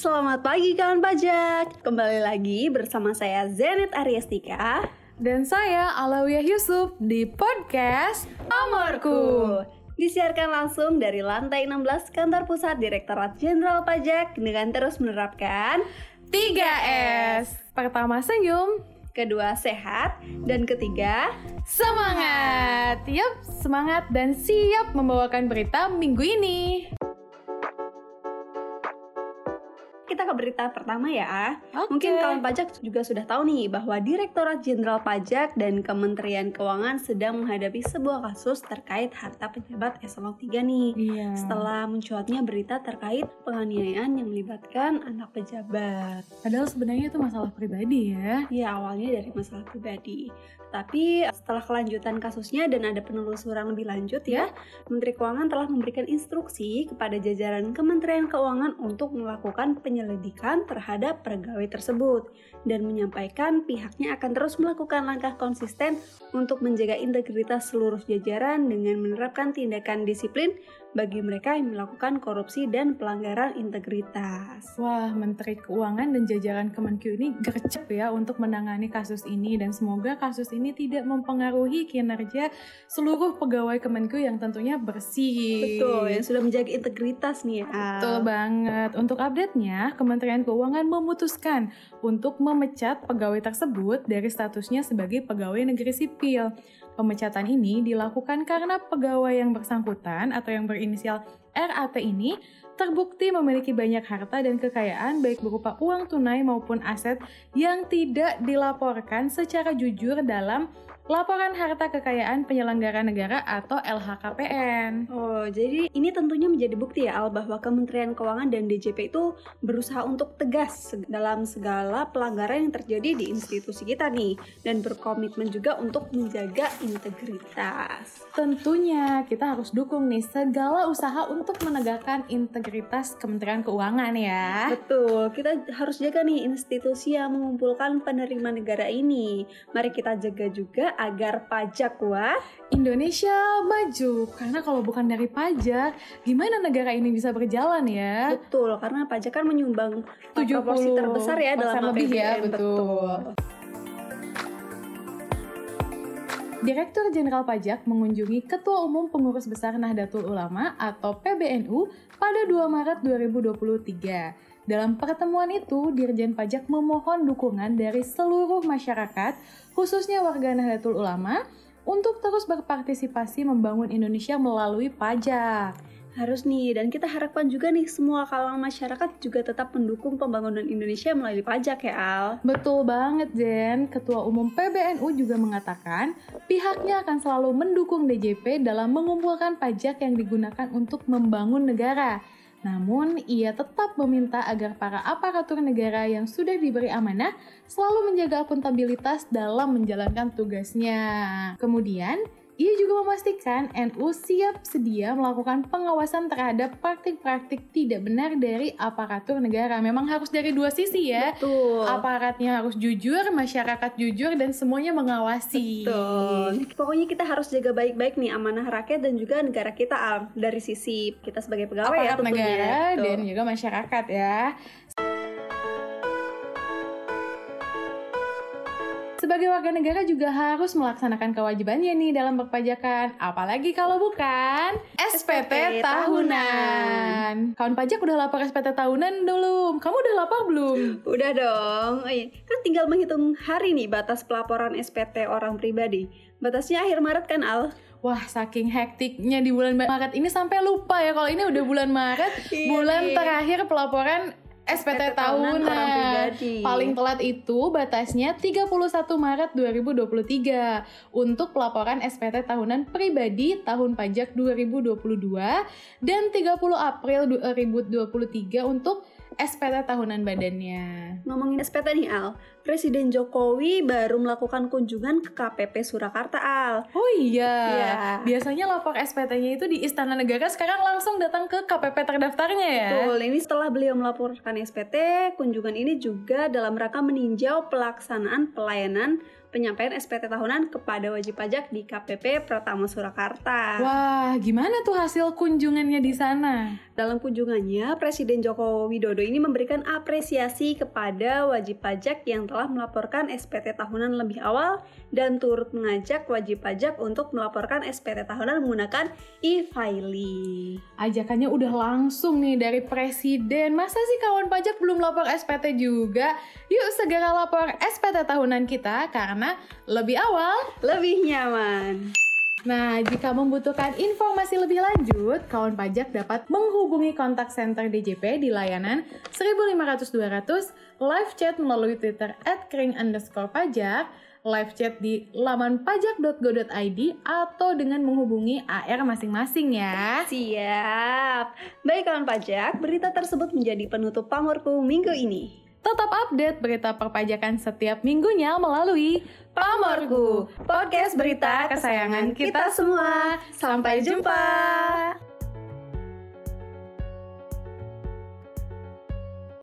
Selamat pagi kawan pajak. Kembali lagi bersama saya Zenit Ariastika dan saya Alawiyah Yusuf di podcast Amorku. Disiarkan langsung dari lantai 16 kantor pusat Direktorat Jenderal Pajak dengan terus menerapkan 3S. Pertama senyum, kedua sehat, dan ketiga semangat. Yap, semangat dan siap membawakan berita minggu ini. Kita ke berita pertama ya. Okay. Mungkin kawan pajak juga sudah tahu nih bahwa Direktorat Jenderal Pajak dan Kementerian Keuangan sedang menghadapi sebuah kasus terkait harta pejabat eselon 3 nih. Iya. Setelah mencuatnya berita terkait penganiayaan yang melibatkan anak pejabat. Padahal sebenarnya itu masalah pribadi ya. Iya, awalnya dari masalah pribadi. Tapi setelah kelanjutan kasusnya dan ada penelusuran lebih lanjut ya, Menteri Keuangan telah memberikan instruksi kepada jajaran Kementerian Keuangan untuk melakukan penyelidikan terhadap pegawai tersebut dan menyampaikan pihaknya akan terus melakukan langkah konsisten untuk menjaga integritas seluruh jajaran dengan menerapkan tindakan disiplin bagi mereka yang melakukan korupsi dan pelanggaran integritas. Wah, Menteri Keuangan dan jajaran Kemenkeu ini gercep ya untuk menangani kasus ini dan semoga kasus ini tidak mempengaruhi kinerja seluruh pegawai Kemenkeu yang tentunya bersih. Betul, yang sudah menjaga integritas nih ya. Betul banget. Untuk update-nya, Kementerian Keuangan memutuskan untuk memecat pegawai tersebut dari statusnya sebagai pegawai negeri sipil. Pemecatan ini dilakukan karena pegawai yang bersangkutan atau yang inicial RAT ini terbukti memiliki banyak harta dan kekayaan baik berupa uang tunai maupun aset yang tidak dilaporkan secara jujur dalam Laporan Harta Kekayaan Penyelenggara Negara atau LHKPN. Oh, jadi ini tentunya menjadi bukti ya Al bahwa Kementerian Keuangan dan DJP itu berusaha untuk tegas dalam segala pelanggaran yang terjadi di institusi kita nih dan berkomitmen juga untuk menjaga integritas. Tentunya kita harus dukung nih segala usaha untuk menegakkan integritas Kementerian Keuangan ya. Betul, kita harus jaga nih institusi yang mengumpulkan penerima negara ini. Mari kita jaga juga agar pajak wah Indonesia maju. Karena kalau bukan dari pajak, gimana negara ini bisa berjalan ya? Betul, karena pajak kan menyumbang 70 proporsi terbesar ya dalam lebih APBN. ya, betul. Direktur Jenderal Pajak mengunjungi Ketua Umum Pengurus Besar Nahdlatul Ulama atau PBNU pada 2 Maret 2023. Dalam pertemuan itu, Dirjen Pajak memohon dukungan dari seluruh masyarakat, khususnya warga Nahdlatul Ulama, untuk terus berpartisipasi membangun Indonesia melalui pajak. Harus nih, dan kita harapkan juga nih semua kalangan masyarakat juga tetap mendukung pembangunan Indonesia melalui pajak ya Al. Betul banget Zen, Ketua Umum PBNU juga mengatakan pihaknya akan selalu mendukung DJP dalam mengumpulkan pajak yang digunakan untuk membangun negara. Namun, ia tetap meminta agar para aparatur negara yang sudah diberi amanah selalu menjaga akuntabilitas dalam menjalankan tugasnya. Kemudian, ia juga memastikan NU siap sedia melakukan pengawasan terhadap praktik-praktik tidak benar dari aparatur negara. Memang harus dari dua sisi ya. Betul. Aparatnya harus jujur, masyarakat jujur, dan semuanya mengawasi. Betul. Pokoknya kita harus jaga baik-baik nih amanah rakyat dan juga negara kita Al. Dari sisi kita sebagai pegawai ya Aparat tentunya. negara Betul. dan juga masyarakat ya. Sebagai warga negara juga harus melaksanakan kewajibannya nih dalam berpajakan. Apalagi kalau bukan SPT tahunan. Kawan pajak udah lapor SPT tahunan belum? Kamu udah lapor belum? Udah dong. Oh iya. Kan tinggal menghitung hari nih batas pelaporan SPT orang pribadi. Batasnya akhir Maret kan Al? Wah, saking hektiknya di bulan Maret ini sampai lupa ya kalau ini udah bulan Maret, Iya bulan nih. terakhir pelaporan SPT, SPT tahunan tahunan. orang pribadi. Paling telat itu batasnya 31 Maret 2023 untuk pelaporan SPT tahunan pribadi tahun pajak 2022 dan 30 April 2023 untuk SPT tahunan badannya. Ngomongin SPT nih Al, Presiden Jokowi baru melakukan kunjungan ke KPP Surakarta Al. Oh iya. Iya. Biasanya lapor SPT-nya itu di Istana Negara, sekarang langsung datang ke KPP terdaftarnya ya. Betul, ini setelah beliau melaporkan SPT, kunjungan ini juga dalam rangka meninjau pelaksanaan pelayanan penyampaian SPT tahunan kepada wajib pajak di KPP Pratama Surakarta. Wah, gimana tuh hasil kunjungannya di sana? Dalam kunjungannya, Presiden Joko Widodo ini memberikan apresiasi kepada wajib pajak yang telah melaporkan SPT tahunan lebih awal dan turut mengajak wajib pajak untuk melaporkan SPT tahunan menggunakan e-filing. Ajakannya udah langsung nih dari Presiden. Masa sih kawan pajak belum lapor SPT juga? Yuk segera lapor SPT tahunan kita karena lebih awal, lebih nyaman. Nah, jika membutuhkan informasi lebih lanjut, kawan pajak dapat menghubungi kontak center DJP di layanan 15500-200, live chat melalui Twitter at kering underscore pajak, live chat di laman pajak.go.id atau dengan menghubungi AR masing-masing ya. Siap. Baik kawan pajak, berita tersebut menjadi penutup pamorku minggu ini. Tetap update berita perpajakan setiap minggunya melalui Pamorku, podcast berita kesayangan kita semua. Sampai jumpa.